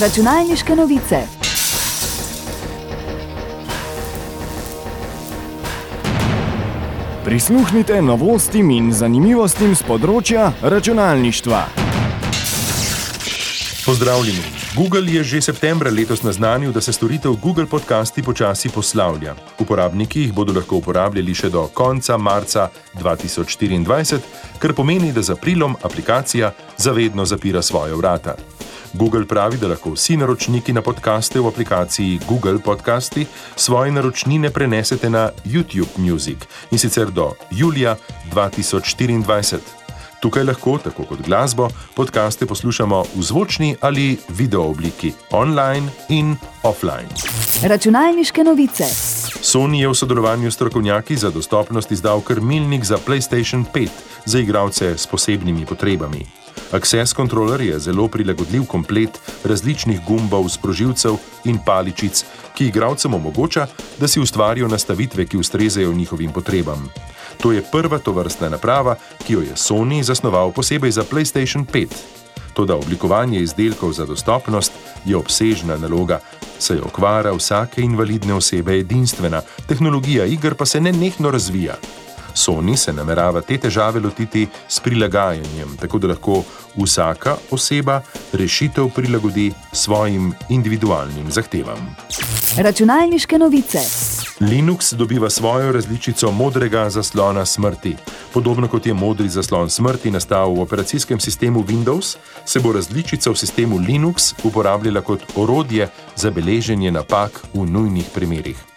Računalniške novice. Prisluhnite novostim in zanimivostim z področja računalništva. Pozdravljeni. Google je že septembra letos naznanil, da se storitev Google Podcasti počasi poslavlja. Uporabniki jih bodo lahko uporabljali še do konca marca 2024, kar pomeni, da z aprilom aplikacija zavedno zapira svoje vrata. Google pravi, da lahko vsi naročniki na podkaste v aplikaciji Google Podcasti svoje naročnine prenesete na YouTube Music in sicer do julija 2024. Tukaj lahko, tako kot glasbo, podkaste poslušamo v zvočni ali video obliki, online in offline. Računalniške novice. Sony je v sodelovanju s strokovnjaki za dostopnost izdal krmilnik za PlayStation 5 za igralce s posebnimi potrebami. Access Controller je zelo prilagodljiv komplet različnih gumbov, sprožilcev in paličic, ki igralcem omogoča, da si ustvarijo nastavitve, ki ustrezajo njihovim potrebam. To je prva tovrstna naprava, ki jo je Sony zasnoval posebej za PlayStation 5. Toda oblikovanje izdelkov za dostopnost je obsežna naloga, saj je okvara vsake invalidne osebe edinstvena, tehnologija iger pa se nenehno razvija. Sony se namerava te težave lotiti s prilagajanjem, tako da lahko vsaka oseba rešitev prilagodi svojim individualnim zahtevam. Računalniške novice. Linux dobiva svojo različico modrega zaslona smrti. Podobno kot je modri zaslon smrti nastal v operacijskem sistemu Windows, se bo različica v sistemu Linux uporabljala kot orodje za beleženje napak v nujnih primerih.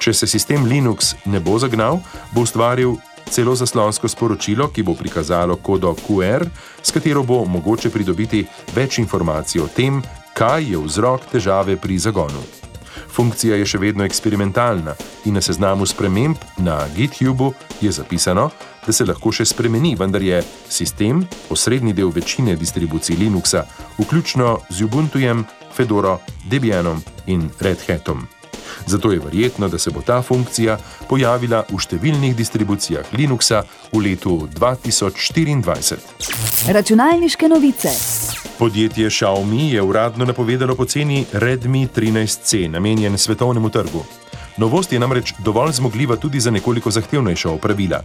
Če se sistem Linux ne bo zagnal, bo ustvaril celo zaslonsko sporočilo, ki bo prikazalo kodo QR, s katero bo mogoče pridobiti več informacij o tem, kaj je vzrok težave pri zagonu. Funkcija je še vedno eksperimentalna in na seznamu sprememb na GitHubu je zapisano, da se lahko še spremeni, vendar je sistem osrednji del večine distribucij Linuxa, vključno z Ubuntujem, Fedoro, Debianom in Red Hatom. Zato je verjetno, da se bo ta funkcija pojavila v številnih distribucijah Linuxa v letu 2024. Računalniške novice. Podjetje Xiaomi je uradno napovedalo poceni Redmi 13C, namenjen svetovnemu trgu. Novost je namreč dovolj zmogljiva tudi za nekoliko zahtevnejša opravila.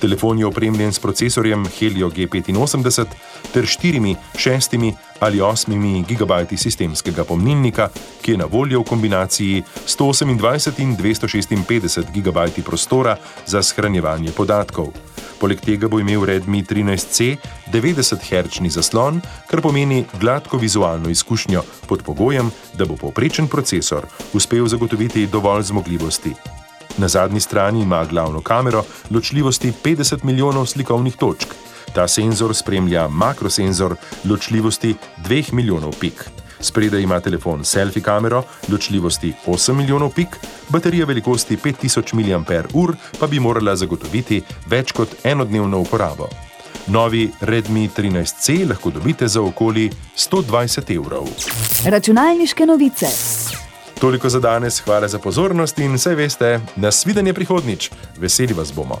Telefon je opremljen s procesorjem Helio G85 ter 4, 6 ali 8 GB sistemskega pomnilnika, ki je na voljo v kombinaciji 128 in 256 GB prostora za shranjevanje podatkov. Poleg tega bo imel Redmi 13C 90 Hz zaslon, kar pomeni gladko vizualno izkušnjo pod pogojem, da bo povprečen procesor uspel zagotoviti dovolj zmogljivosti. Na zadnji strani ima glavno kamero ločljivosti 50 milijonov slikovnih točk. Ta senzor spremlja makrosenzor ločljivosti 2 milijonov pik. Spredaj ima telefon selfie kamero ločljivosti 8 milijonov pik, baterija velikosti 5000 mAh pa bi morala zagotoviti več kot enodnevno uporabo. Novi Redmi 13C lahko dobite za okoli 120 evrov. Računalniške novice. Toliko za danes, hvala za pozornost in vse veste, nasvidenje prihodnič, veseli vas bomo.